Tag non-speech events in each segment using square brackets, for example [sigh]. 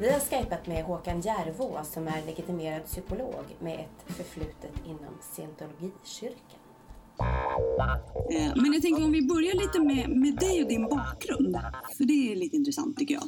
Vi har skypat med Håkan Järvå som är legitimerad psykolog med ett förflutet inom scientologikyrkan. Eh, Men jag tänker om vi börjar lite med, med dig och din bakgrund. För det är lite intressant tycker jag.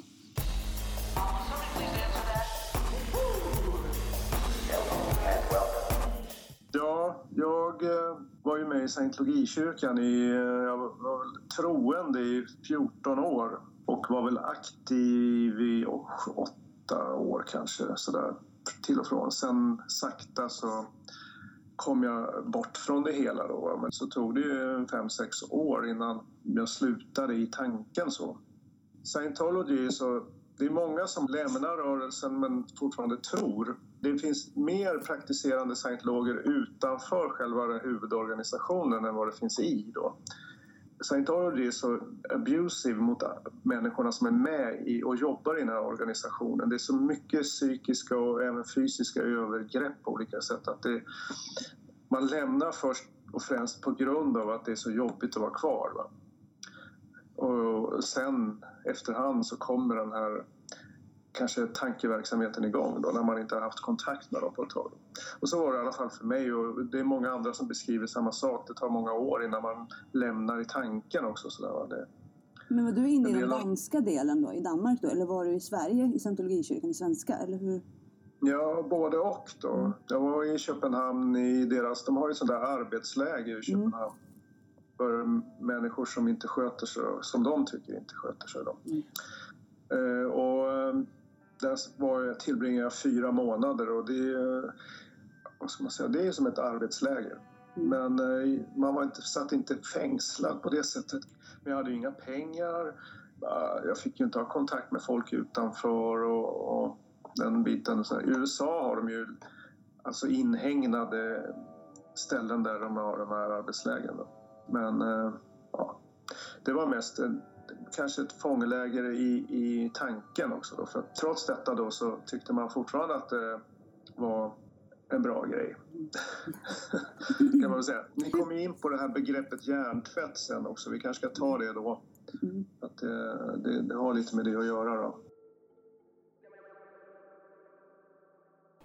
Ja, jag eh, var ju med i scientologikyrkan i, eh, jag var troende i 14 år och var väl aktiv i åtta år kanske sådär till och från. Sen sakta så kom jag bort från det hela då. Men så tog det ju fem, sex år innan jag slutade i tanken så. Scientology så det är många som lämnar rörelsen men fortfarande tror. Det finns mer praktiserande scientologer utanför själva huvudorganisationen än vad det finns i. Då. Scientology är så abusive mot människorna som är med i och jobbar i den här organisationen. Det är så mycket psykiska och även fysiska övergrepp på olika sätt att det, man lämnar först och främst på grund av att det är så jobbigt att vara kvar. Va? Och sen efterhand så kommer den här kanske tankeverksamheten igång då när man inte har haft kontakt med dem på ett tag. Och så var det i alla fall för mig och det är många andra som beskriver samma sak. Det tar många år innan man lämnar i tanken också. Så där, det, Men var du inne i En den danska delen då, i Danmark då? Eller var du i Sverige i scientologikyrkan i svenska? Eller hur? Ja, både och då. Jag var i Köpenhamn i deras, de har ju sådana där arbetsläger i Köpenhamn. För människor som inte sköter sig, som de tycker inte sköter sig. Då. Eh, och eh, där var jag, tillbringade jag fyra månader och det är, vad ska man säga, det är som ett arbetsläger. Men eh, man var inte, satt inte fängslad på det sättet. Men jag hade ju inga pengar. Ah, jag fick ju inte ha kontakt med folk utanför och, och den biten. I USA har de ju alltså inhägnade ställen där de har de här arbetslägren. Men eh, ja, det var mest kanske ett fångläger i, i tanken också. Då, för trots detta då så tyckte man fortfarande att det var en bra grej. [laughs] kan man väl säga. Ni kommer in på det här begreppet hjärntvätt sen också. Vi kanske ska ta det då. Att det, det, det har lite med det att göra då.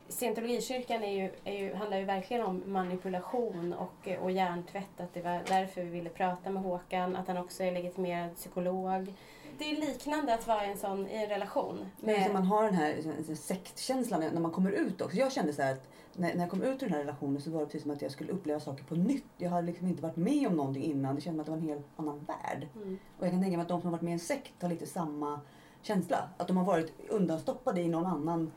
Scientologikyrkan är ju, är ju, handlar ju verkligen om manipulation och, och hjärntvätt. Att det var därför vi ville prata med Håkan. Att han också är legitimerad psykolog. Det är liknande att vara i en sån i en relation. Men liksom man har den här sektkänslan när man kommer ut också. Jag kände så att när, jag kom ut ur den här relationen så var det precis som att jag skulle uppleva saker på nytt. Jag hade liksom inte varit med om någonting innan. Det kändes som att det var en helt annan värld. Och jag kan tänka mig att de som har varit med i en sekt har lite samma känsla. Att de har varit undanstoppade i någon annan,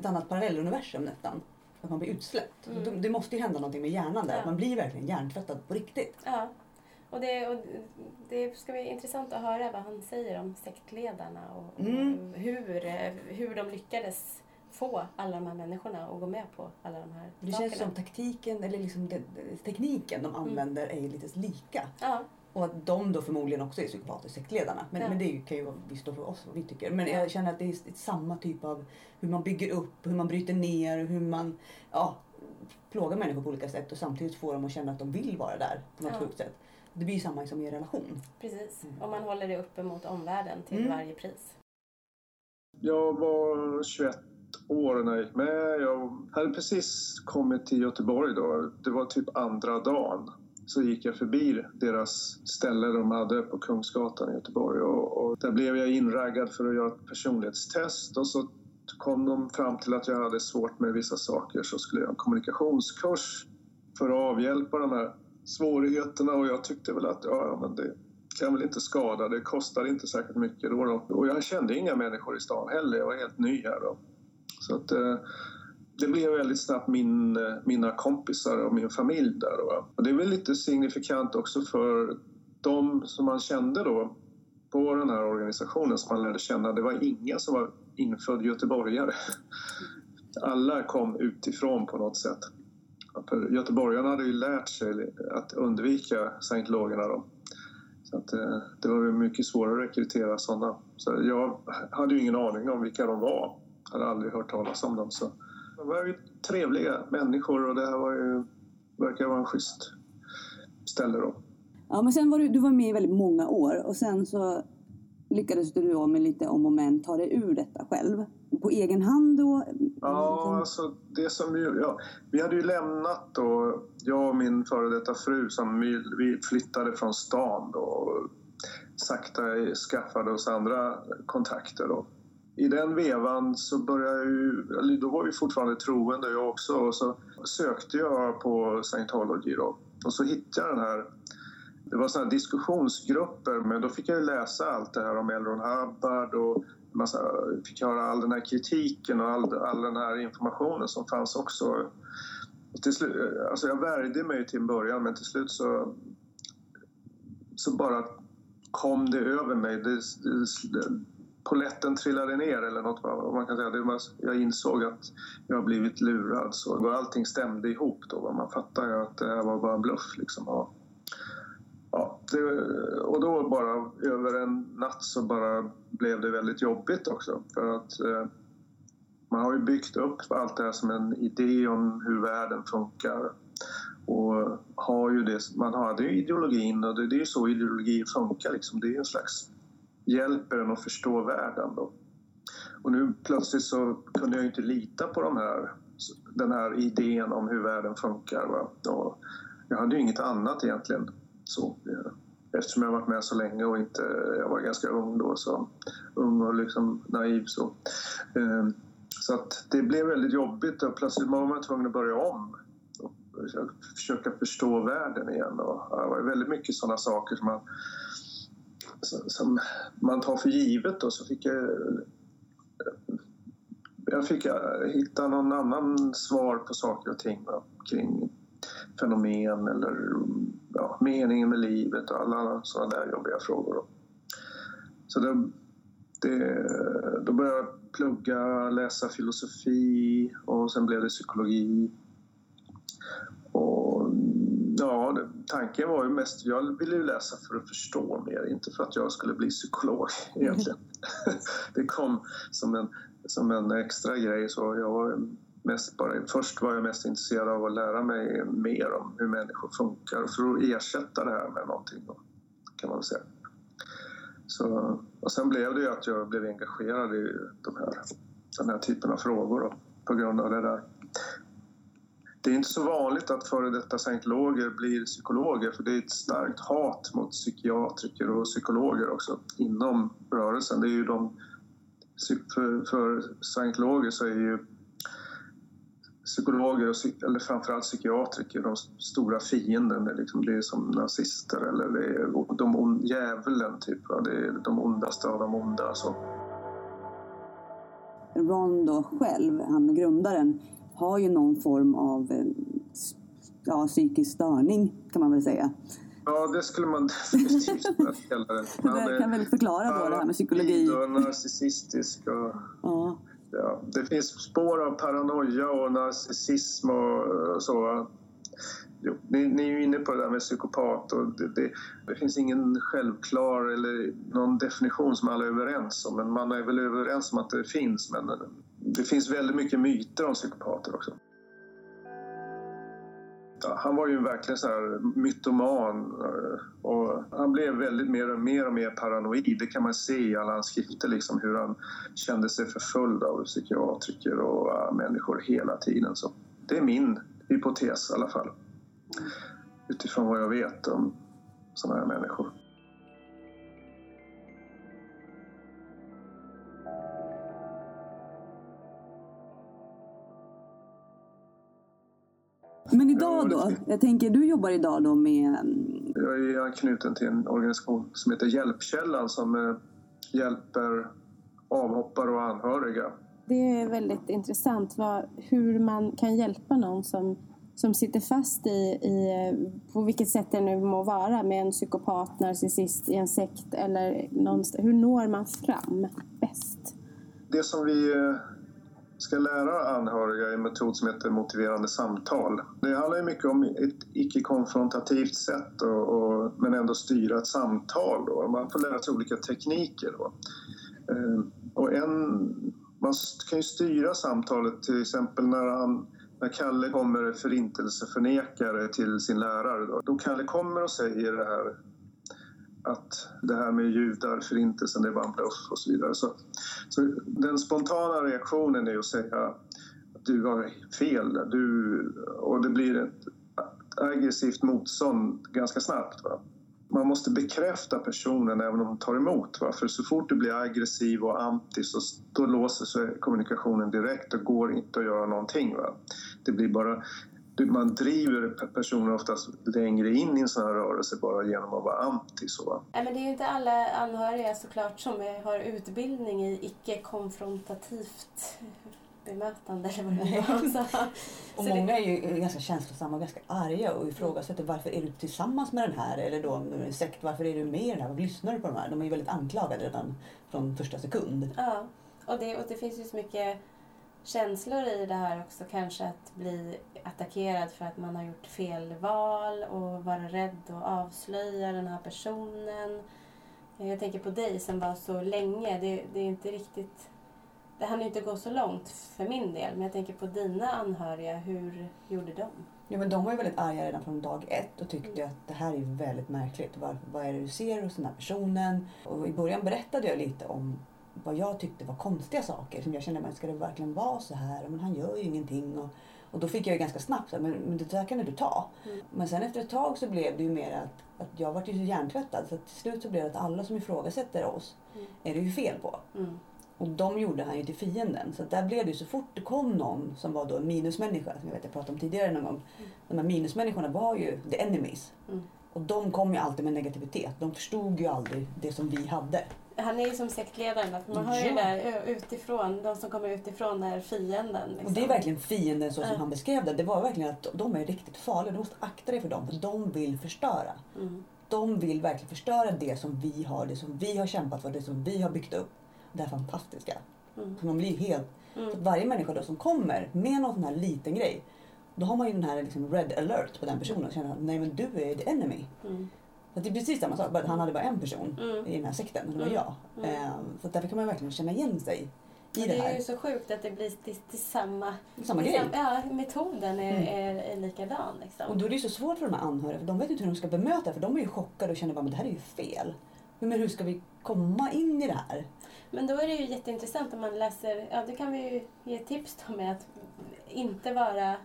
ett annat parallelluniversum nästan. Att man blir utsläppt. Det, det måste ju hända någonting med hjärnan där. Ja. Man blir verkligen hjärntvättad på riktigt. Ja. Och det, och det ska bli intressant att höra vad han säger om sektledarna och, Mm. och hur, hur de lyckades få alla de här människorna att gå med på alla de här Det sakerna. känns som taktiken, eller liksom det, det- tekniken de använder är lite lika. Ja, Och att de då förmodligen också är psykopater, sektledarna. Men, Ja. men det kan ju vara, står för oss vad vi tycker. Men jag känner att det är ett samma typ av hur man bygger upp, hur man bryter ner, hur man ja, plågar människor på olika sätt och samtidigt får dem att känna att de vill vara där på något Ja. sjukt sätt. Det blir ju samma som i en relation. precis. Och man håller det uppe mot omvärlden till Mm. varje pris. Jag var 21 år när jag gick med. Jag hade precis kommit till Göteborg då. Det var typ andra dagen. Så gick jag förbi deras ställe de hade på Kungsgatan i Göteborg och, och där blev jag inraggad för att göra ett personlighetstest och så kom de fram till att jag hade svårt med vissa saker så skulle jag göra en kommunikationskurs för att avhjälpa de här svårigheterna och jag tyckte väl att ja, men det kan väl inte skada, det kostar inte särskilt mycket då, då. Och jag kände inga människor i stan heller, jag var helt ny här då. Så att eh, det blev väldigt snabbt min, eh, mina kompisar och min familj där då. Och det är väl lite signifikant också för de som man kände då på den här organisationen som man lärde känna, det var ingen som var infödd göteborgare. [laughs] Alla kom utifrån på något sätt. För göteborgarna hade ju lärt sig att undvika scientologerna då. Så att, eh, det var mycket svårare att rekrytera sådana. Så jag hade ju ingen aning om vilka de var. Jag hade aldrig hört talas om dem. Så. De var ju trevliga människor och det här var ju, verkar vara en schysst ställe då. Ja, men sen var du, du var med i väldigt många år och sen så lyckades du då med lite om och men ta dig ur detta själv? På egen hand då? Ja, alltså det som ju, ja, vi hade ju lämnat då, jag och min före detta fru som vi, vi flyttade från stan då och sakta skaffade oss andra kontakter då. I den vevan så började ju, eller då var vi fortfarande troende jag också och så sökte jag på Scientology då och så hittade jag den här det var såna diskussionsgrupper men då fick jag ju läsa allt det här om Elron Hubbard och massa, fick höra all den här kritiken och all, all den här informationen som fanns också. till slut, alltså jag värjde mig till en början men till slut så, så bara kom det över mig. Det, det, poletten trillade ner eller något Va? man kan säga. Det var, jag insåg att jag har blivit lurad. Så allting stämde ihop då. Man fattade ju att det här var bara en bluff liksom. Och, ja, det, och då bara över en natt så bara blev det väldigt jobbigt också. För att eh, man har ju byggt upp allt det här som en idé om hur världen funkar. Och har ju det, man hade ju ideologin och det, det är ju så ideologi funkar liksom. Det är en slags hjälper en att förstå världen då. Och nu plötsligt så kunde jag inte lita på de här, den här idén om hur världen funkar. Va? Och jag hade ju inget annat egentligen. Så, eh, eftersom jag varit med så länge och inte, jag var ganska ung då, så ung och liksom naiv så. Eh, så att det blev väldigt jobbigt och plötsligt var man tvungen att börja om och försöka förstå världen igen. Och det var väldigt mycket sådana saker som man, som man tar för givet. Och så fick jag, jag fick hitta någon annan svar på saker och ting kring fenomen eller ja, meningen med livet och alla sådana där jobbiga frågor. Så då, det, då började jag plugga, läsa filosofi och sen blev det psykologi. Ja, tanken var ju mest, jag ville ju läsa för att förstå mer, inte för att jag skulle bli psykolog [laughs] egentligen. [laughs] det kom som en, som en extra grej så jag var mest bara, först var jag mest intresserad av att lära mig mer om hur människor funkar för att ersätta det här med någonting då, kan man väl säga. Så, och sen blev det ju att jag blev engagerad i de här, den här typen av frågor då, på grund av det där. Det är inte så vanligt att före detta scientologer blir psykologer för det är ett starkt hat mot psykiatriker och psykologer också inom rörelsen. Det är ju de, för, för scientologer så är ju psykologer, och, eller framförallt psykiatriker, de stora fienden. Liksom, det är som nazister eller det är de on, djävulen, typ. Det är de ondaste av de onda. Så. Ron då själv, han grundaren, har ju någon form av eh, ja, psykisk störning kan man väl säga. Ja, det skulle man [laughs] definitivt kunna kalla det. det kan väl förklara då det här med psykologi. och narcissistisk och... Ja ja, det finns spår av paranoia och narcissism och så. Jo, ni, ni, är ju inne på det där med psykopat och det, det, det, finns ingen självklar eller någon definition som alla är överens om. Men man är väl överens om att det finns. Men det finns väldigt mycket myter om psykopater också han var ju verkligen så här mytoman eh, och han blev väldigt mer och mer, och mer paranoid. Det kan man se i alla hans skrifter, liksom, hur han kände sig förföljd av psykiatriker och eh, människor hela tiden. Så det är min hypotes i alla fall, utifrån vad jag vet om sådana här människor. Men idag då? Jag tänker, du jobbar idag då med... Jag är anknuten till en organisation som heter Hjälpkällan som eh, hjälper avhoppare och anhöriga. Det är väldigt intressant vad, hur man kan hjälpa någon som, som sitter fast i, i, eh, på vilket sätt det nu må vara, med en psykopat, narcissist i en sekt eller någonstans. Hur når man fram bäst? Det som vi eh, ska lära anhöriga en metod som heter motiverande samtal. Det handlar ju mycket om ett icke-konfrontativt sätt och, och, men ändå styra ett samtal. Då. Man får lära sig olika tekniker. Då. Eh, och en, man kan ju styra samtalet till exempel när, han, när Kalle kommer förintelseförnekare till sin lärare. Då, då Kalle kommer och säger det här att det här med judar, förintelsen, det var en bluff och så vidare. Så, så den spontana reaktionen är att säga att du har fel du, och det blir ett aggressivt motstånd ganska snabbt. Va? Man måste bekräfta personen även om de tar emot. Va? För så fort du blir aggressiv och anti så då låser sig kommunikationen direkt och går inte att göra någonting. Va? Det blir bara man driver personer oftast längre in i en sån här rörelse bara genom att vara anti. Så. Nej, men det är ju inte alla anhöriga såklart som har utbildning i icke-konfrontativt bemötande eller vad det var. [laughs] och många är ju ganska känslosamma och ganska arga och ifrågasätter varför är du tillsammans med den här? Eller då med en sekt, varför är du med i den här? Varför lyssnar du på de här? De är ju väldigt anklagade redan från första sekund. Ja, och det, och det finns ju så mycket känslor i det här också. Kanske att bli attackerad för att man har gjort fel val och vara rädd att avslöja den här personen. Jag tänker på dig som var så länge. Det, det är inte riktigt... Det hann inte gå så långt för min del. Men jag tänker på dina anhöriga. Hur gjorde de? Ja, men de var ju väldigt arga redan från dag ett och tyckte att det här är väldigt märkligt. Var, vad är det du ser hos den här personen? Och I början berättade jag lite om vad jag tyckte var konstiga saker. Som jag kände, men ska det verkligen vara så här? Men han gör ju ingenting. Och, och då fick jag ju ganska snabbt men, men det där kan du ta. Mm. Men sen efter ett tag så blev det ju mer att, att jag var ju så hjärntvättad så till slut så blev det att alla som ifrågasätter oss mm. är det ju fel på. Mm. Och de gjorde han ju till fienden. Så där blev det ju så fort det kom någon som var då en minusmänniska, som jag vet jag pratade om tidigare någon gång. Mm. De här minusmänniskorna var ju the enemies. Mm. Och de kom ju alltid med negativitet. De förstod ju aldrig det som vi hade han är ju som sektledaren. man har ja. ju där utifrån, de som kommer utifrån är fienden. Liksom. Och det är verkligen fienden så som han beskrev det. Det var verkligen att de är riktigt farliga. Du måste akta dig för dem. För de vill förstöra. Mm. De vill verkligen förstöra det som vi har, det som vi har kämpat för, det som vi har byggt upp. Det här fantastiska. Mm. Så man blir helt... Mm. Så varje människa då som kommer med någon sån här liten grej. Då har man ju den här liksom red alert på den personen och känner att nej men du är the enemy. Mm. Så det är precis samma sak, bara att han hade bara en person mm. i den här sekten och det var mm. jag. Mm. Ehm, så därför kan man verkligen känna igen sig i det, det här. Det är ju så sjukt att det blir till, till samma... Samma grej? ja, metoden är, mm. är, är likadan. Liksom. Och då är det ju så svårt för de här anhöriga, för de vet inte hur de ska bemöta för de är ju chockade och känner att det här är ju fel. Men hur ska vi komma in i det här? Men då är det ju jätteintressant om man läser, ja det kan vi ju ge tips då med att inte vara,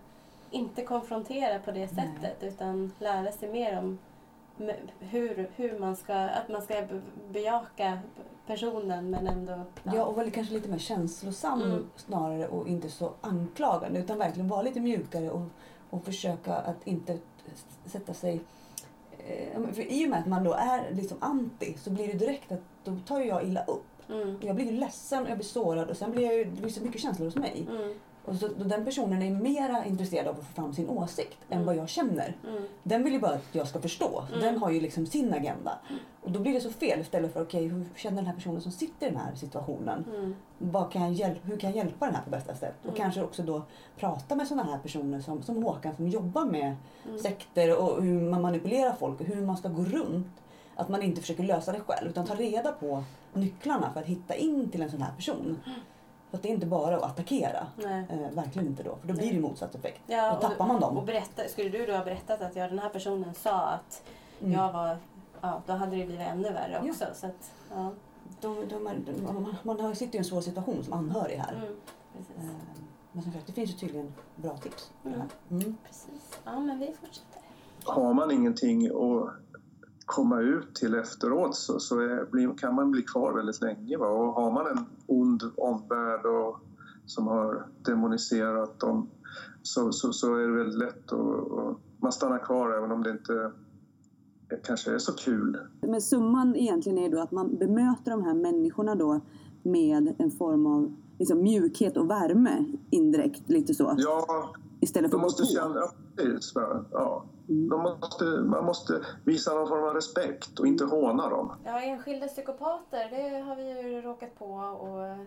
inte konfrontera på det sättet Nej. utan lära sig mer om hur, hur man ska, att man ska bejaka personen men ändå... Ja, ja och vara kanske lite mer känslosam mm. snarare och inte så anklagande utan verkligen vara lite mjukare och, och försöka att inte sätta sig... Eh, för I och med att man då är liksom anti så blir det direkt att då tar jag illa upp. Mm. Jag blir ledsen och jag blir sårad och sen blir jag, det blir så mycket känslor hos mig. Mm. Och så, den personen är mera intresserad av att få fram sin åsikt mm. än vad jag känner. Mm. Den vill ju bara att jag ska förstå. Mm. Den har ju liksom sin agenda. Och då blir det så fel istället för okej, okay, hur känner den här personen som sitter i den här situationen? Mm. Vad kan jag hjälp, hur kan jag hjälpa den här på bästa sätt? Och mm. kanske också då prata med sådana här personer som, som Håkan som jobbar med mm. sekter och hur man manipulerar folk och hur man ska gå runt. Att man inte försöker lösa det själv utan ta reda på nycklarna för att hitta in till en sån här person. Så det är inte bara att attackera. Eh, verkligen inte då. För då blir det ju motsatt effekt. Ja, då tappar man dem. Och berätta, skulle du då ha berättat att ja, den här personen sa att mm. jag var... Ja, då hade det blivit ännu värre också. Ja. Så att, ja. då, då, man, man, man sitter i en svår situation som anhörig här. Mm, eh, men som sagt, det finns ju tydligen bra tips. Mm. Mm. Precis. Ja, men vi fortsätter. Har man ingenting att komma ut till efteråt så, så är, kan man bli kvar väldigt länge. Va? Och har man en ond omvärld och, som har demoniserat dem så, så, så är det väldigt lätt att man stannar kvar även om det inte kanske är så kul. Men summan egentligen är då att man bemöter de här människorna då med en form av liksom mjukhet och värme indirekt, lite så? Ja, Istället för att måste känna, ja. Mm. Måste, man måste visa någon form av respekt och inte håna dem. Ja, enskilda psykopater, det har vi ju råkat på. Och eh,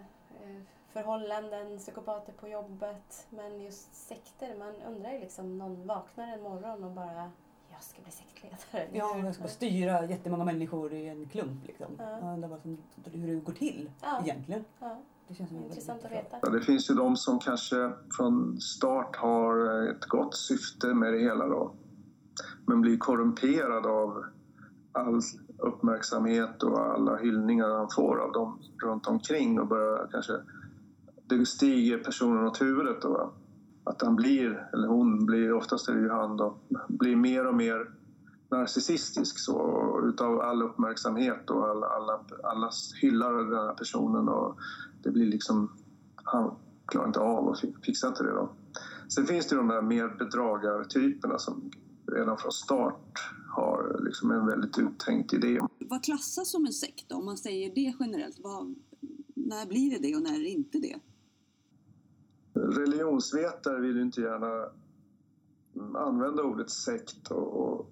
förhållanden, psykopater på jobbet. Men just sekter, man undrar ju liksom, någon vaknar en morgon och bara jag ska bli sektledare. Ja, jag ska styra jättemånga människor i en klump. Liksom. Ja. Jag undrar vad som, hur det går till ja. egentligen. Ja. Det känns intressant att veta. Det finns ju de som kanske från start har ett gott syfte med det hela då men blir korrumperad av all uppmärksamhet och alla hyllningar han får av dem runt omkring och börjar kanske... Det stiger personen åt huvudet då. Att han blir, eller hon blir, oftast är det ju han då, blir mer och mer narcissistisk så, utav all uppmärksamhet och alla, alla, alla hyllar den här personen och det blir liksom, han klarar inte av och fixar inte det då. Sen finns det de där mer bedragartyperna som redan från start har liksom en väldigt uttänkt idé. Vad klassas som en sekt då? Om man säger det generellt, vad, när blir det det och när är det inte det? Religionsvetare vill ju inte gärna använda ordet sekt och, och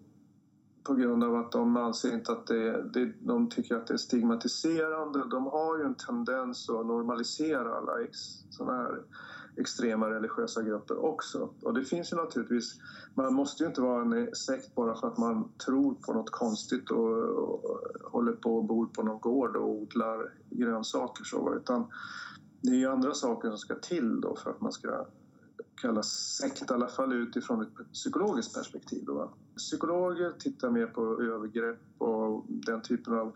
på grund av att de anser inte att det, det, de tycker att det är stigmatiserande. De har ju en tendens att normalisera alla ex, såna här extrema religiösa grupper också. Och det finns ju naturligtvis, man måste ju inte vara en sekt bara för att man tror på något konstigt och, och håller på och bor på någon gård och odlar grönsaker så, utan det är ju andra saker som ska till då för att man ska kallas sekt, i alla fall utifrån ett psykologiskt perspektiv. Då. Psykologer tittar mer på övergrepp och den typen av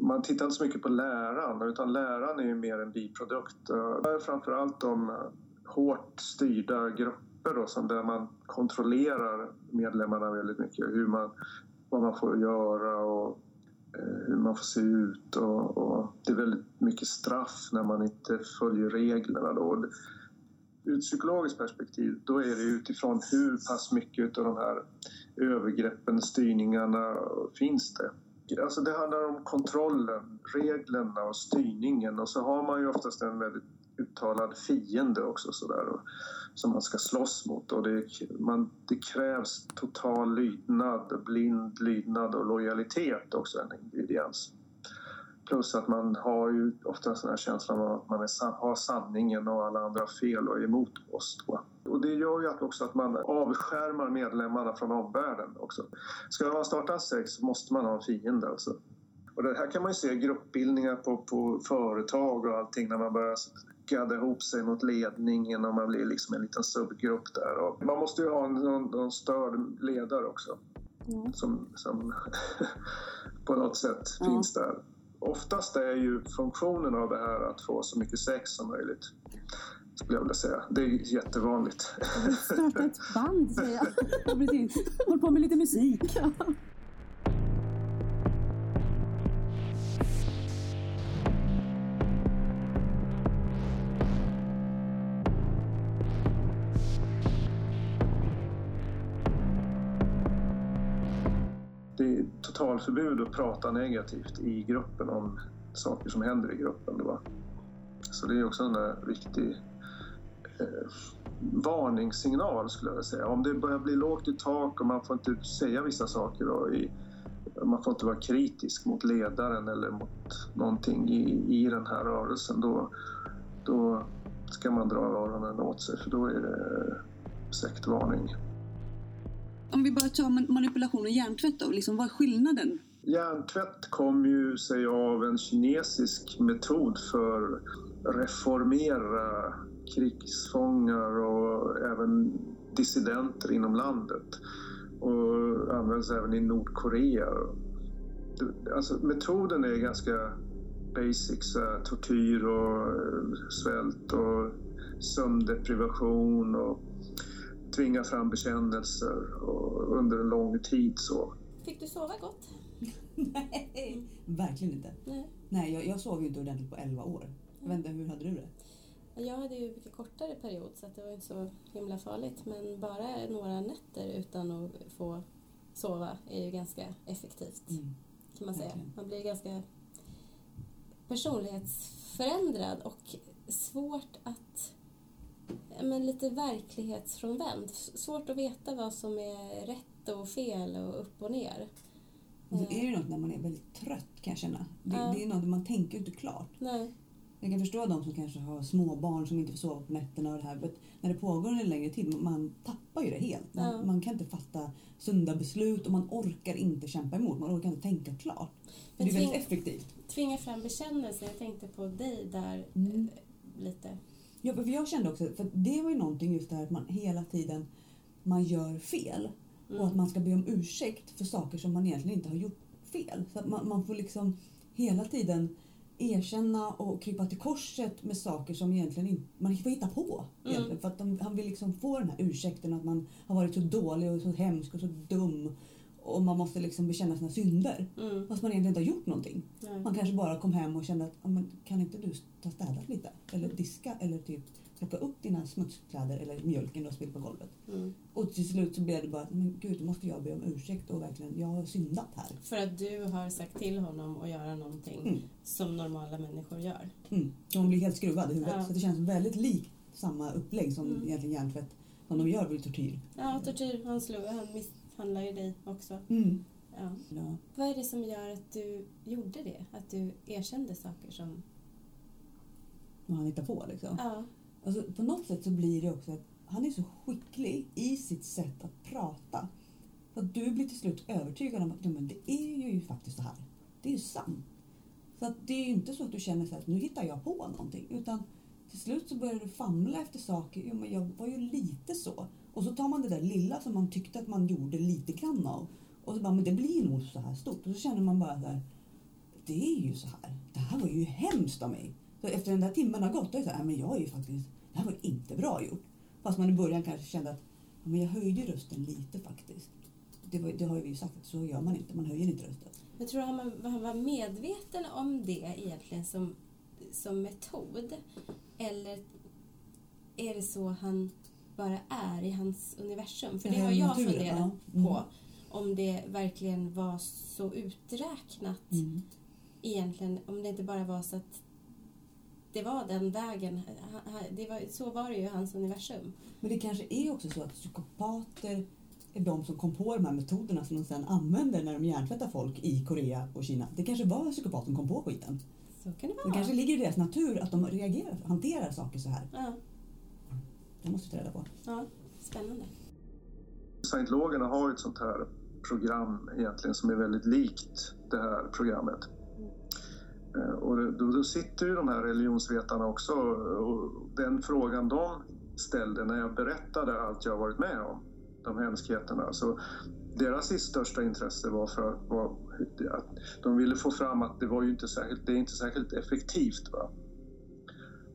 man tittar inte så mycket på läran, utan läran är ju mer en biprodukt. Eh, det är framförallt de eh, hårt styrda grupper då, som där man kontrollerar medlemmarna väldigt mycket. Hur man, vad man får göra och eh, hur man får se ut. Och, och, det är väldigt mycket straff när man inte följer reglerna. Då ur ett psykologiskt perspektiv, då är det utifrån hur pass mycket av de här övergreppen, styrningarna finns det. Alltså det handlar om kontrollen, reglerna och styrningen och så har man ju oftast en väldigt uttalad fiende också sådär som man ska slåss mot och det, man, det krävs total lydnad, blind lydnad och lojalitet också en ingrediens. Plus att man har ju ofta den här känslan av att man är, har sanningen och alla andra fel och är emot oss. Då. Och det gör ju också att man avskärmar medlemmarna från omvärlden också. Ska man starta sekt så måste man ha en fiende alltså. Och det här kan man ju se gruppbildningar på, på företag och allting när man börjar gadda ihop sig mot ledningen och man blir liksom en liten subgrupp där. Och man måste ju ha en, någon, någon störd ledare också. Mm. Som, som [laughs] på något sätt mm. finns där oftast är ju funktionen av det här att få så mycket sex som möjligt. Skulle jag vilja säga. Det är jättevanligt. Starta [laughs] ett band säger jag. Håll på med lite musik. [laughs] totalförbud att prata negativt i gruppen om saker som händer i gruppen. Då. Så det är också en eh, viktig eh, varningssignal skulle jag vilja säga. Om det börjar bli lågt i tak och man får inte säga vissa saker och i, man får inte vara kritisk mot ledaren eller mot någonting i, i den här rörelsen då, då ska man dra öronen åt sig för då är det eh, sektvarning om vi bara tar manipulation och hjärntvätt då, liksom, vad är skillnaden? Hjärntvätt kom ju sig av en kinesisk metod för reformera krigsfångar och även dissidenter inom landet. Och används även i Nordkorea. Alltså, metoden är ganska basic, tortyr och eh, svält och sömndeprivation och tvinga fram bekännelser och under en lång tid. så. Fick du sova gott? [laughs] Nej, verkligen inte. Nej, Nej jag, jag sov ju inte ordentligt på 11 år. Jag vet inte, hur hade du det? Jag hade ju mycket kortare period så det var inte så himla farligt men bara några nätter utan att få sova är ju ganska effektivt mm. kan man säga. Verkligen. Man blir ganska personlighetsförändrad och svårt att men lite verklighetsfrånvänd. Svårt att veta vad som är rätt och fel och upp och ner. Det är ju något när man är väldigt trött kan jag känna. Det, ja. det är något man tänker inte klart. Nej. Jag kan förstå de som kanske har små barn som inte får sova på nätterna och det här. när det pågår en längre tid, man tappar ju det helt. Man, ja. man, kan inte fatta sunda beslut och man orkar inte kämpa emot. Man orkar inte tänka klart. det är väldigt effektivt. Tvinga fram bekännelsen. Jag tänkte på dig där mm. Eh, lite. Ja, för jag kände också, för det var ju någonting just det här att man hela tiden man gör fel. Mm. Och att man ska be om ursäkt för saker som man egentligen inte har gjort fel. Så att man, man får liksom hela tiden erkänna och krypa till korset med saker som egentligen inte, man får hitta på. Egentligen, För att de, han vill liksom få den här ursäkten att man har varit så dålig och så hemsk och så dum. Och man måste liksom bekänna sina synder. Mm. Fast man egentligen inte har gjort någonting. Nej. Man kanske bara kom hem och kände att "Ja, men kan inte du ta städat lite? Eller diska eller typ plocka upp dina smutskläder eller mjölken du har spillt på golvet. Mm. Och till slut så blev det bara, men gud nu måste jag be om ursäkt och verkligen, jag har syndat här. För att du har sagt till honom att göra någonting Mm. som normala människor gör. Mm. Hon blir helt skruvad i huvudet. Ja. Så det känns väldigt likt samma upplägg som Mm. egentligen hjärntvätt som de gör vid tortyr. Ja, tortyr. Han, slog, han misshandlar ju dig också. Mm. Ja. Ja. Vad är det som gör att du gjorde det? Att du erkände saker som... Och han hittar på liksom. Ja. Alltså, på något sätt så blir det också att han är så skicklig i sitt sätt att prata. Så att du blir till slut övertygad om att "Nej, men det är ju faktiskt så här. Det är ju sant. Så att det är ju inte så att du känner så att nu hittar jag på någonting. Utan till slut så börjar du famla efter saker. Jo, men jag var ju lite så. Och så tar man det där lilla som man tyckte att man gjorde lite grann av. Och så bara, men det blir nog så här stort. Och så känner man bara så här, det är ju så här. Det här var ju hemskt av mig. Så efter den där timmen har gått, då är det så här, men jag är ju faktiskt, det här var inte bra gjort. Fast man i början kanske kände att, men jag höjde rösten lite faktiskt. Det, var, det har ju vi sagt att så gör man inte, man höjer inte rösten. Jag tror han var, han var medveten om det egentligen som, som metod. Eller är det så han bara är i hans universum? För det har jag naturen, funderat ja. Mm. på. Om det verkligen var så uträknat Mm. egentligen. Om det inte bara var så att det var den vägen. Det var, så var det ju i hans universum. Men det kanske är också så att psykopater är de som kom på de här metoderna som de sedan använder när de hjärntvättar folk i Korea och Kina. Det kanske var psykopater som kom på skiten. Så kan det Det vara. kanske ligger i deras natur att de reagerar, hanterar saker så här. Ja, Det måste vi ta reda på. ja, spännande. Scientologerna har ett sånt här program egentligen som är väldigt likt det här programmet. Eh, Och då, då sitter ju de här religionsvetarna också och den frågan de ställde när jag berättade allt jag varit med om, de hemskheterna, så deras största intresse var för att, var att de ville få fram att det var ju inte särskilt, det är inte särskilt effektivt. Va?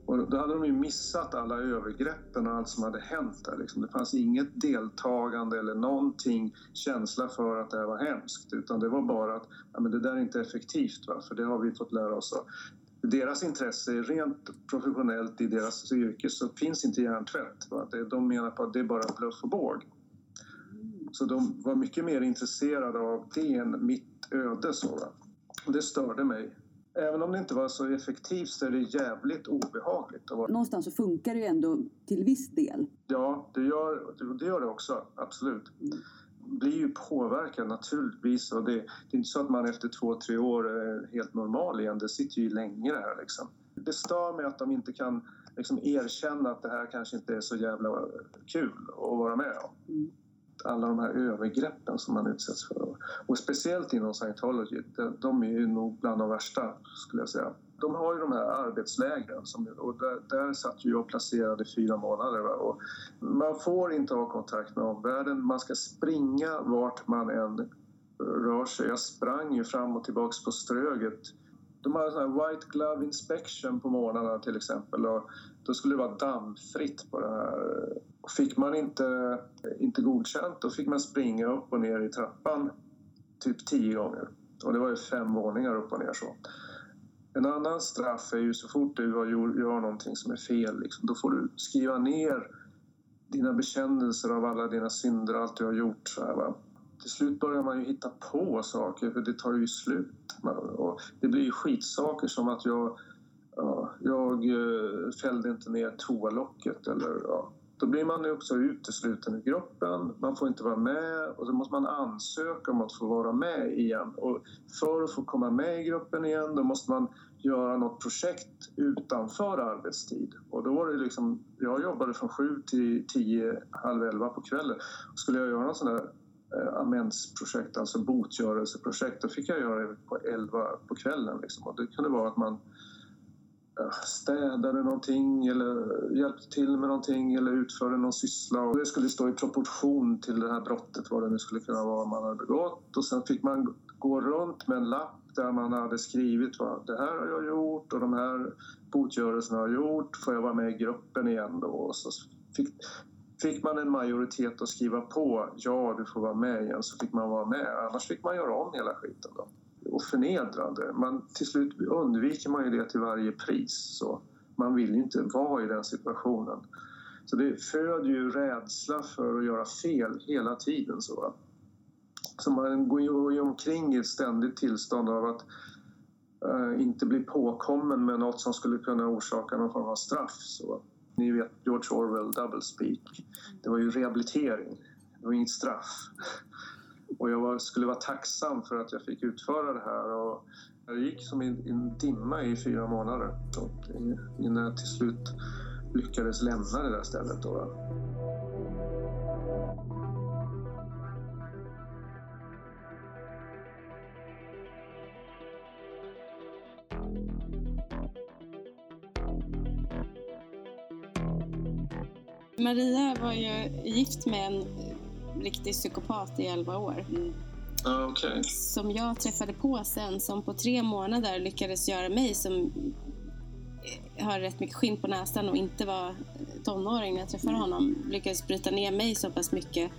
Och då hade de ju missat alla övergreppen och allt som hade hänt där. Liksom. Det fanns inget deltagande eller någonting känsla för att det här var hemskt. Utan det var bara att ja, men det där är inte effektivt, va? för det har vi fått lära oss. av. Deras intresse är rent professionellt i deras yrke så finns inte hjärntvätt. Va? De menar på att det är bara bluff och båg. Så de var mycket mer intresserade av det än mitt öde. Så, va? Och det störde mig. Även om det inte var så effektivt så är det jävligt obehagligt. att vara Någonstans så funkar det ju ändå till viss del. Ja, det gör det, gör det också. Absolut. Blir ju påverkad naturligtvis. Och det, det är inte så att man efter två, tre år är helt normal igen. Det sitter ju länge det här liksom. Det stör mig att de inte kan liksom erkänna att det här kanske inte är så jävla kul att vara med om. Mm. Alla de här övergreppen som man utsätts för. Och speciellt inom scientology, de, de är ju nog bland de värsta skulle jag säga. De har ju de här arbetslägren som, och där, där satt ju jag placerad i fyra månader. Va? Och man får inte ha kontakt med omvärlden, man ska springa vart man än rör sig. Jag sprang ju fram och tillbaks på Ströget. De hade sån här white glove inspection på morgnarna till exempel och då skulle det vara dammfritt på den här. Fick man inte, eh, inte godkänt då fick man springa upp och ner i trappan typ tio gånger. Och det var ju fem våningar upp och ner så. En annan straff är ju så fort du har gjort, gör någonting som är fel, liksom, då får du skriva ner dina bekännelser av alla dina synder, allt du har gjort. Så här, va? Till slut börjar man ju hitta på saker, för det tar ju slut. Och det blir ju skitsaker som att jag, ja, jag eh, fällde inte ner toalocket eller ja. Då blir man ju också utesluten ur gruppen, man får inte vara med och så måste man ansöka om att få vara med igen. Och för att få komma med i gruppen igen då måste man göra något projekt utanför arbetstid. Och då var det liksom, jag jobbade från sju till tio, halv elva på kvällen. Skulle jag göra något sånt där eh, amensprojekt, alltså botgörelseprojekt, då fick jag göra det på elva på kvällen. Liksom. Och det kunde vara att man städade någonting eller hjälpte till med någonting eller utförde någon syssla. Och det skulle stå i proportion till det här brottet, vad det nu skulle kunna vara man hade begått. Och sen fick man gå runt med en lapp där man hade skrivit vad det här har jag gjort och de här botgörelserna har jag gjort. Får jag vara med i gruppen igen då? Och så fick, fick man en majoritet att skriva på ja, du får vara med igen, så fick man vara med. Annars fick man göra om hela skiten. Då. Och förnedrande. Man, till slut undviker man ju det till varje pris. Så man vill ju inte vara i den situationen. Så det föder ju rädsla för att göra fel hela tiden. Så, så man går ju omkring i ett ständigt tillstånd av att eh, inte bli påkommen med något som skulle kunna orsaka någon form av straff. Så. Ni vet George Orwell, double speak. Det var ju rehabilitering, det var inget straff. Och jag var, skulle vara tacksam för att jag fick utföra det här. Och jag gick som i en dimma i fyra månader eh, innan jag till slut lyckades lämna det där stället. Då. Maria var ju gift med en riktig psykopat i 11 år. Mm. Okay. Som jag träffade på sen, som på tre månader lyckades göra mig som har rätt mycket skinn på näsan och inte var tonåring när jag träffade honom, lyckades bryta ner mig så pass mycket.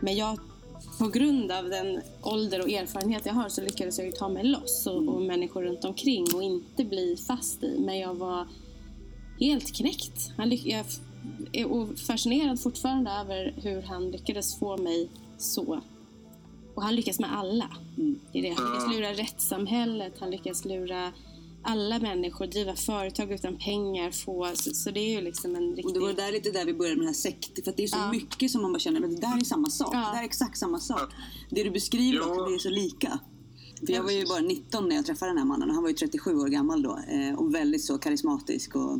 Men jag, på grund av den ålder och erfarenhet jag har så lyckades jag ju ta mig loss och, och människor runt omkring och inte bli fast i. Men jag var helt knäckt. Han, jag är fascinerad fortfarande över hur han lyckades få mig så. Och han lyckas med alla. Mm. Det är det. Han lyckas lura rättssamhället, han lyckas lura alla människor, driva företag utan pengar, få, så, så det är ju liksom en riktig... Och det var där lite där vi började med den här sekt, för det är så ja. mycket som man bara känner, men det där är samma sak, ja. det där är exakt samma sak. Det du beskriver, ja. det är så lika. För jag var ju bara 19 när jag träffade den här mannen och han var ju 37 år gammal då eh, och väldigt så karismatisk och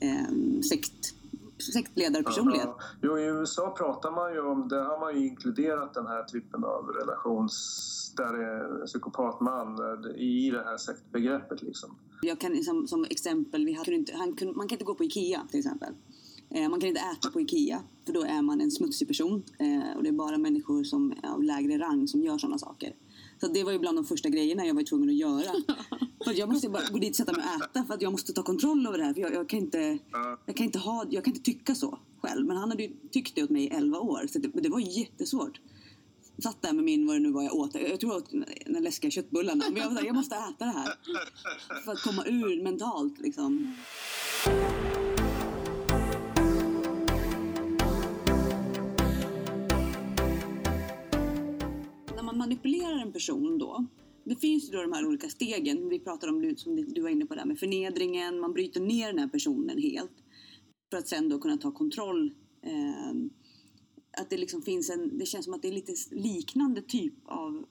eh, sekt sektledarpersonlighet. Ja, jo, I USA pratar man ju om, där har man ju inkluderat den här typen av relations där det är psykopatman i det här sektbegreppet. Liksom. Jag kan som, som exempel, vi hade inte, han man kan inte gå på IKEA till exempel. Eh, man kan inte äta på IKEA för då är man en smutsig person eh, och det är bara människor som är av lägre rang som gör sådana saker. Så det var ju bland de första grejerna jag var tvungen att göra. [laughs] För jag måste bara gå dit och sätta mig och äta för att jag måste ta kontroll över det här. För jag, jag, kan, inte, jag, kan, inte ha, jag kan inte tycka så själv. Men han hade ju tyckt det åt mig i 11 år. Så det, det var jättesvårt. Satt där med min, vad det nu var jag åt. Jag tror jag åt den läskiga köttbullarna. Men jag, var där, jag måste äta det här. För att komma ur mentalt liksom. Manipulerar en person då det finns ju då de här olika stegen. Vi pratar om, som du var inne på, där med förnedringen. Man bryter ner den här personen helt. För att sen då kunna ta kontroll. Eh, att det liksom finns en, det känns som att det är lite liknande typ av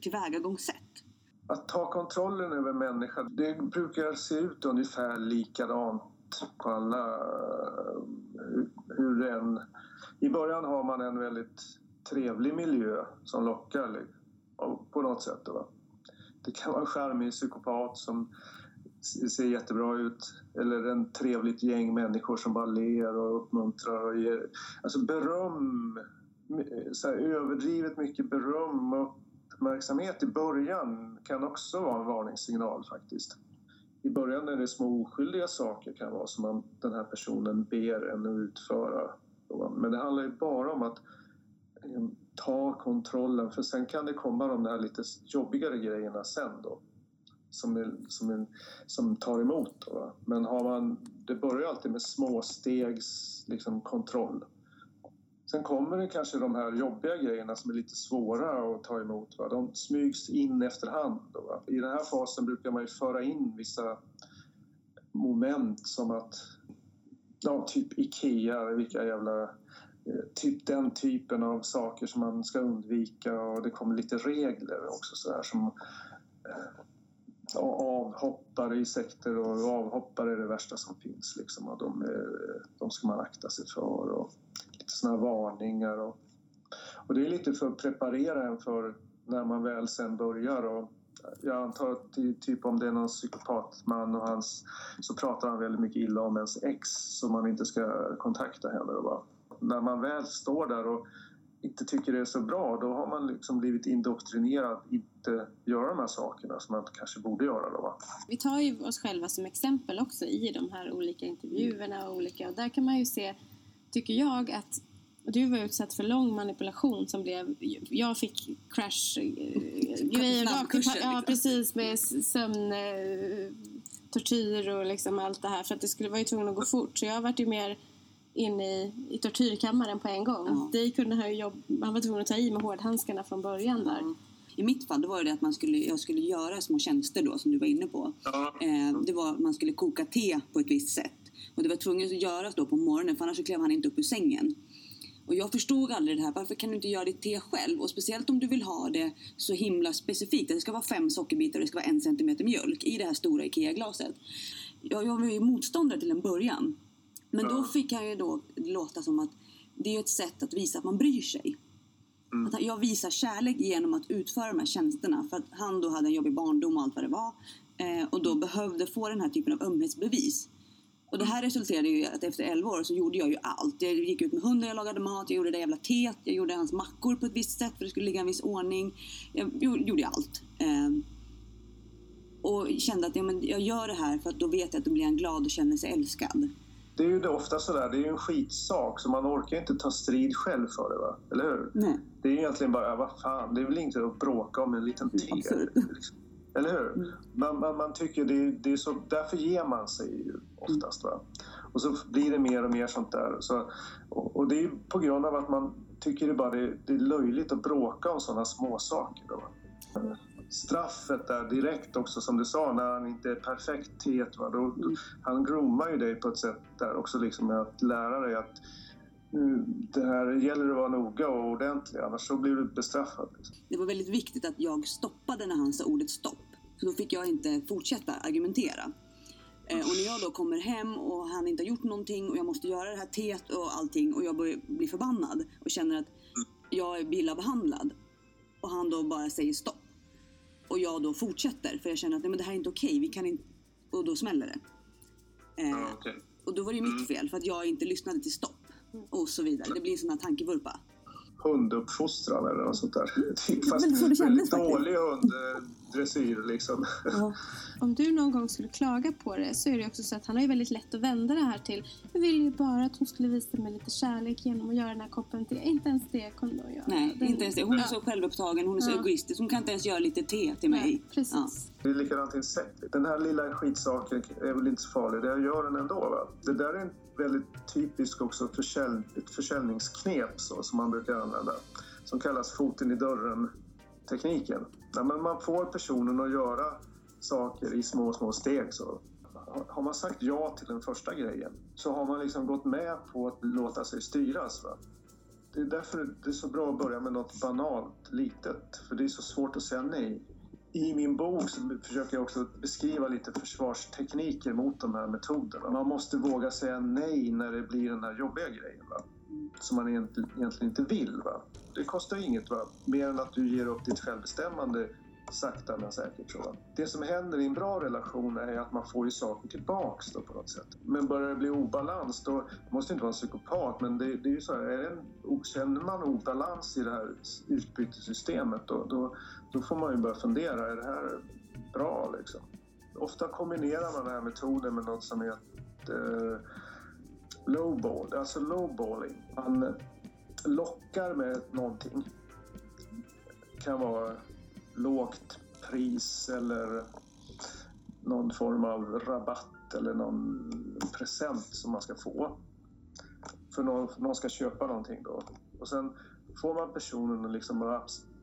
tillvägagångssätt. Att ta kontrollen över människan, det brukar se ut ungefär likadant på alla... Hur en, I början har man en väldigt trevlig miljö som lockar liksom på något sätt. Då. Det kan vara en charmig psykopat som ser jättebra ut eller en trevligt gäng människor som bara ler och uppmuntrar och ger alltså beröm, så här, överdrivet mycket beröm och uppmärksamhet i början kan också vara en varningssignal faktiskt. I början är det små oskyldiga saker kan vara som man, den här personen ber en att utföra. Men det handlar ju bara om att Eh, ta kontrollen för sen kan det komma de där lite jobbigare grejerna sen då som, är, som, är, som tar emot. Då. Men har man, det börjar alltid med små stegs liksom, kontroll. Sen kommer det kanske de här jobbiga grejerna som är lite svåra att ta emot. Va? De smygs in efterhand. Då, va? I den här fasen brukar man ju föra in vissa moment som att ja, typ IKEA, vilka jävla Eh, Eh, typ den typen av saker som man ska undvika och det kommer lite regler också så här som eh, avhoppare i sekter och avhoppare är det värsta som finns liksom och de, är, de ska man akta sig för och lite sådana varningar och, och det är lite för att preparera en för när man väl sen börjar och jag antar att typ om det är någon psykopatman och hans, så pratar han väldigt mycket illa om ens ex som man inte ska kontakta heller. och bara när man väl står där och inte tycker det är så bra, då har man liksom blivit indoktrinerad att inte göra de här sakerna som man kanske borde göra. Då, va? Vi tar ju oss själva som exempel också i de här olika intervjuerna och olika, och där kan man ju se, tycker jag, att du var utsatt för lång manipulation som blev... Jag fick crash... eh, [laughs] grejer Snabbkurser, Ja, liksom. precis. Med sömn... eh, tortyr och liksom allt det här. För att det skulle vara ju tvungen att gå fort. Så jag varit ju mer inne i, i tortyrkammaren på en gång. Ja. Det kunde han ju jobb, Han var tvungen att ta i med hårdhandskarna från början där. I mitt fall då var det att man skulle, jag skulle göra små tjänster då som du var inne på. Ja. Eh, det var att man skulle koka te på ett visst sätt. Och det var tvunget att göras då på morgonen för annars så klev han inte upp ur sängen. Och jag förstod aldrig det här. Varför kan du inte göra ditt te själv? Och speciellt om du vill ha det så himla specifikt. Det ska vara fem sockerbitar och det ska vara en centimeter mjölk i det här stora IKEA-glaset. Jag, jag var ju motståndare till en början. Men då fick han ju då låta som att det är ett sätt att visa att man bryr sig. Att han- jag visar kärlek genom att utföra de här tjänsterna. För att han då hade en jobbig barndom och allt vad det var. Eh, och då behövde få den här typen av ömhetsbevis. Och det här resulterade ju i att efter 11 år så gjorde jag ju allt. Jag gick ut med hunden, jag lagade mat, jag gjorde det jävla teet, jag gjorde hans mackor på ett visst sätt för det skulle ligga i en viss ordning. Jag gjorde gjorde allt. Eh, och kände att ja, men jag gör det här för att då vet jag att då blir han glad och känner sig älskad. Det är ju det ofta sådär, det är ju en skitsak så man orkar inte ta strid själv för det, va? eller hur? Nej. Det är egentligen bara, vad fan, det är väl inte att bråka om en liten te. Absurt. Liksom. Eller hur? Man, man, man tycker det, är- det är så, därför ger man sig ju oftast. Va? Och så blir det mer och mer sånt där. Så, och, och det är på grund av att man tycker det bara det, det är löjligt att bråka om sådana små saker. Straffet där direkt också som du sa när han inte är perfekthet. Va? Då, då, han groomar ju dig på ett sätt där också liksom med att lära dig att nu, det här gäller att vara noga och ordentlig annars så blir du bestraffad. Liksom. Det var väldigt viktigt att jag stoppade när han sa ordet stopp. För då fick jag inte fortsätta argumentera. Eh, och när jag då kommer hem och han inte har gjort någonting och jag måste göra det här teet och allting och jag börjar bli förbannad och känner att jag är illa behandlad. Och han då bara säger stopp. Och jag då fortsätter för jag känner att nej, men det här är inte okej, vi kan inte... Och då smäller det. Eh, Ja, okej. och då var det ju mitt fel för att jag inte lyssnade till stopp. Och så vidare. Det blir en sån här tankevurpa. hunduppfostran eller något sånt där. [laughs] Typ, fast väl så det väldigt faktiskt. dålig hunddressyr liksom. Om du någon gång skulle klaga på det så är det också så att han har ju väldigt lätt att vända det här till Jag vill ju bara att hon skulle visa mig lite kärlek genom att göra den här koppen te. Inte ens det kunde hon göra. Nej, Den- inte ens det. Hon är Ja. så självupptagen, hon är så Ja. egoistisk. Hon kan inte ens göra lite te till mig. Nej, precis. Ja. Det är likadant i insekt. Den här lilla skitsaken är väl inte så farlig. Det gör den ändå. Va? Det där är en väldigt typisk också försälj, ett försäljningsknep så, som man brukar använda. Som kallas foten i Tekniken, Ja, men man får personen att göra saker i små, små steg. Så. Har man sagt ja till den första grejen så har man liksom gått med på att låta sig styras. Va? Det är därför det är så bra att börja med något banalt, litet. För det är så svårt att säga nej. I min bok så försöker jag också beskriva lite försvarstekniker mot de här metoderna. Man måste våga säga nej när det blir den här jobbiga grejen. Va? Som man egentligen egentligen inte vill. Va? Det kostar inget, va? mer än att du ger upp ditt självbestämmande sakta men säkert. Va? Det som händer i en bra relation är att man får ju saker tillbaks då, på något sätt. Men börjar det bli obalans, då det måste inte vara en psykopat, men det, det är ju så här, är en, känner man obalans i det här utbytessystemet då, då, då får man ju börja fundera, är det här bra liksom? Ofta kombinerar man den här metoden med något som heter eh, lowball, alltså lowballing. Man lockar med någonting. Det kan vara lågt pris eller någon form av rabatt eller någon present som man ska få. För någon, någon ska köpa någonting då. Och sen får man personen att liksom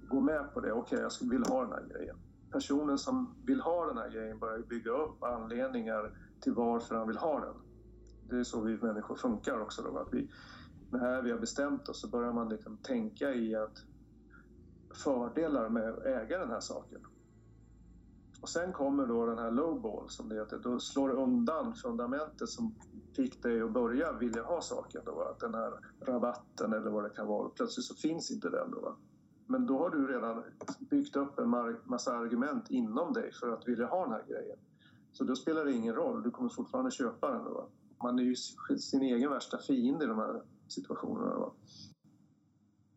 gå med på det. Okej, jag vill ha den här grejen. Personen som vill ha den här grejen börjar bygga upp anledningar till varför han vill ha den. Det är så vi människor funkar också. Då, att vi, när vi har bestämt oss så börjar man liksom tänka i att fördelar med att äga den här saken. Och sen kommer då den här lowball som det heter. Då slår det undan fundamentet som fick dig att börja vilja ha saken. Då, att den här rabatten eller vad det kan vara. Plötsligt så finns inte den då. Va? Men då har du redan byggt upp en massa argument inom dig för att vilja ha den här grejen. Så då spelar det ingen roll. Du kommer fortfarande köpa den då. Man är ju sin egen värsta fiende i de här situationerna. Va?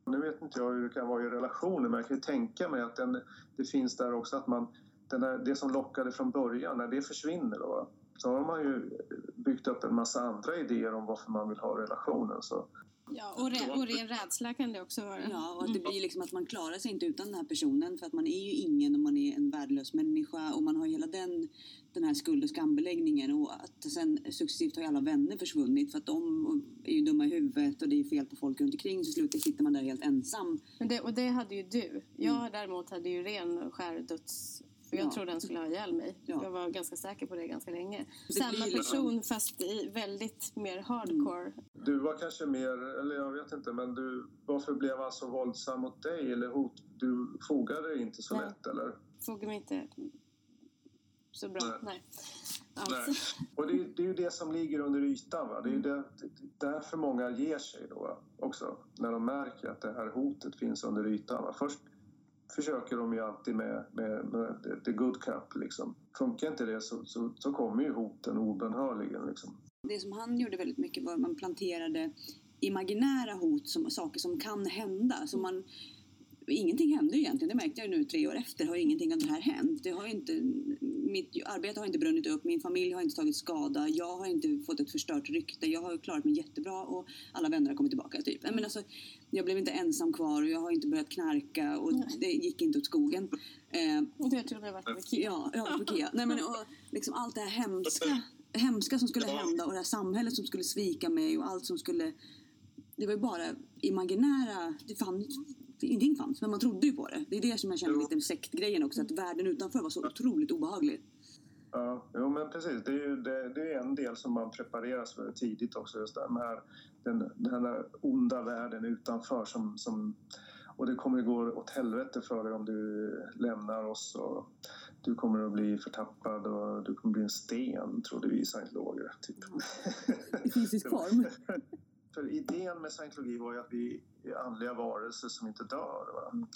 Nu vet inte jag hur det kan vara i relationer men jag kan ju tänka mig att den, det finns där också att man, den där, det som lockade från början, när det försvinner då, så har man ju byggt upp en massa andra idéer om varför man vill ha relationen. Så Ja, och, re, och ren rädsla kan det också vara. Ja, och att det blir liksom att man klarar sig inte utan den här personen för att man är ju ingen och man är en värdelös människa och man har hela den, den här skuld och skambeläggningen och att sen successivt har ju alla vänner försvunnit för att de är ju dumma i huvudet och det är fel på folk runt omkring så slutet sitter man där helt ensam. Men det, och det hade ju du. Jag däremot hade ju ren och skär döds... För jag Ja. trodde den skulle ha ihjäl mig. Ja. Jag var ganska säker på det ganska länge. Det Samma person fast i väldigt mer hardcore. Du var kanske mer, eller jag vet inte, men du, varför blev han så våldsam mot dig? Eller hot, du fogade dig inte så Nej. lätt eller? Såg mig inte så bra. Nej. Nej. Alls. Och det, är- det är ju det som ligger under ytan. Va? Det är ju det, det är därför många ger sig då också. När de märker att det här hotet finns under ytan. Va? Först försöker de ju alltid med, med, med the- good cup liksom. Funkar inte det så, så, så kommer ju hoten obönhörligen liksom. Det som han gjorde väldigt mycket var att man planterade imaginära hot, som, saker som kan hända. Så man, ingenting hände ju egentligen, det märkte jag nu tre år efter har ingenting av det här hänt. Det har inte, mitt arbete har inte brunnit upp, min familj har inte tagit skada, jag har inte fått ett förstört rykte, jag har klarat mig jättebra och alla vänner har kommit tillbaka. Typ. Men alltså, jag blev inte ensam kvar och jag har inte börjat knarka och det gick inte åt skogen. Eh, Och det trodde jag varit på Ikea. Ja, ja på Ikea. Nej, men, och, liksom allt det här hemska, hemska som skulle hända och det här samhället som skulle svika mig och allt som skulle... Det var ju bara imaginära... Det fanns, ingenting fanns, men man trodde ju på det. Det är det som jag känner lite med sektgrejen också, att världen utanför var så otroligt obehaglig. Ja, jo, men precis. Det är ju det, det är en del som man prepareras för tidigt också. Just den här, den, den här onda världen utanför som, som och det kommer att gå åt helvete för dig om du lämnar oss och du kommer att bli förtappad och du kommer att bli en sten, trodde vi i scientologer. Typ. I fysisk form. [laughs] För idén med scientologi var ju att vi är andliga varelser som inte dör. Va?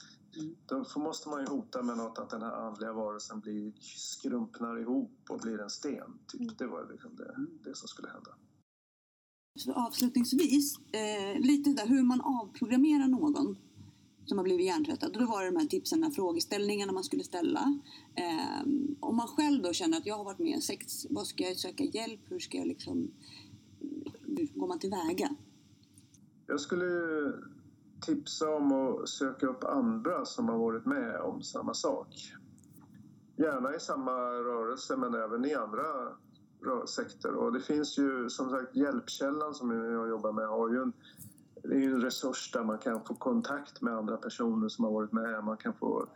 Då får- måste man ju hota med något att den här andliga varelsen blir, skrumpnar ihop och blir en sten. Typ. Det var liksom det, det som skulle hända. Så avslutningsvis, eh, lite där hur man avprogrammerar någon som har blivit hjärntvättad. Då var det de här tipsen, frågeställningarna man skulle ställa. Eh, om man själv då känner att jag har varit med i en sekt, vad ska jag söka hjälp? Hur ska jag liksom... Hur går man tillväga? Jag skulle tipsa om att söka upp andra som har varit med om samma sak. Gärna i samma rörelse men även i andra rö- sekter. Och det finns ju som sagt Hjälpkällan som jag jobbar med har ju en, det är ju en resurs där man kan få kontakt med andra personer som har varit med. Man kan få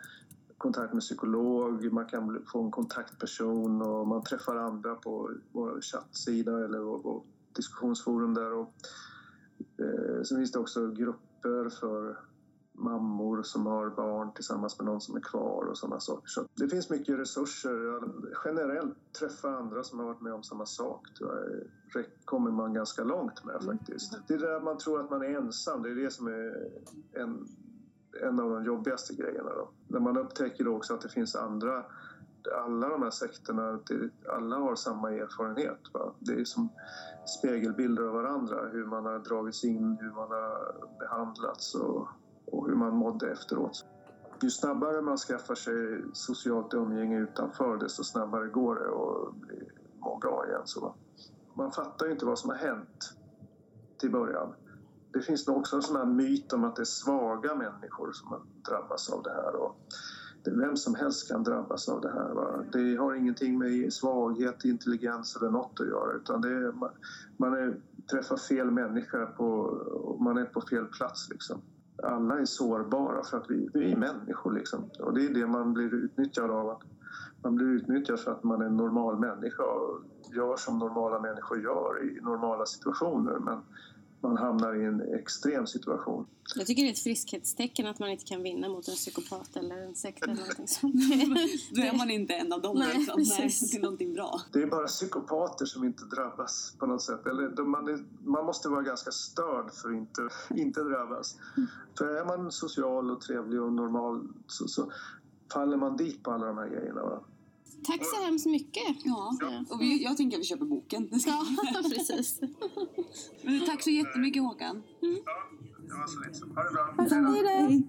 kontakt med psykolog, man kan få en kontaktperson och man träffar andra på vår chattsida eller vår, vår diskussionsforum där. Och, Eh, sen finns det också grupper för mammor som har barn tillsammans med någon som är kvar och sådana saker. Så det finns mycket resurser. Generellt träffa andra som har varit med om samma sak tror jag kommer man ganska långt med faktiskt. Det är där man tror att man är ensam. Det är det som är en, en av de jobbigaste grejerna. Då. När man upptäcker då också att det finns andra alla de här sekterna, alla har samma erfarenhet. Va? Det är som spegelbilder av varandra, hur man har dragits in, hur man har behandlats och, och hur man mådde efteråt. Ju snabbare man skaffar sig socialt umgänge utanför, desto snabbare går det att må bra igen. Så va? Man fattar ju inte vad som har hänt till början. Det finns nog också en sån här myt om att det är svaga människor som drabbas av det här. Och vem som helst kan drabbas av det här. Va? Det har ingenting med svaghet, intelligens eller något att göra utan det är, man, man är, träffar fel människa på, och man är på fel plats. Liksom. Alla är sårbara för att vi, vi är människor. Liksom. Och det är det man blir utnyttjad av. Att man blir utnyttjad för att man är en normal människa och gör som normala människor gör i normala situationer. Men man hamnar i en extrem situation. Jag tycker det är ett friskhetstecken att man inte kan vinna mot en psykopat eller en sekt eller någonting sånt. [laughs] Då är man inte en av dem. Nej, liksom. Nej, det är någonting bra. Det är bara psykopater som inte drabbas på något sätt. Eller man, är, man måste vara ganska störd för att inte, inte drabbas. För är man social och trevlig och normal så, så faller man dit på alla de här grejerna. Va? Tack så hemskt mycket. Ja, och vi, jag tänker att vi köper boken. [laughs] Ja, precis. Men Tack så jättemycket Håkan. Ja, Det var så lite. Ha det bra. Hej då. Hej.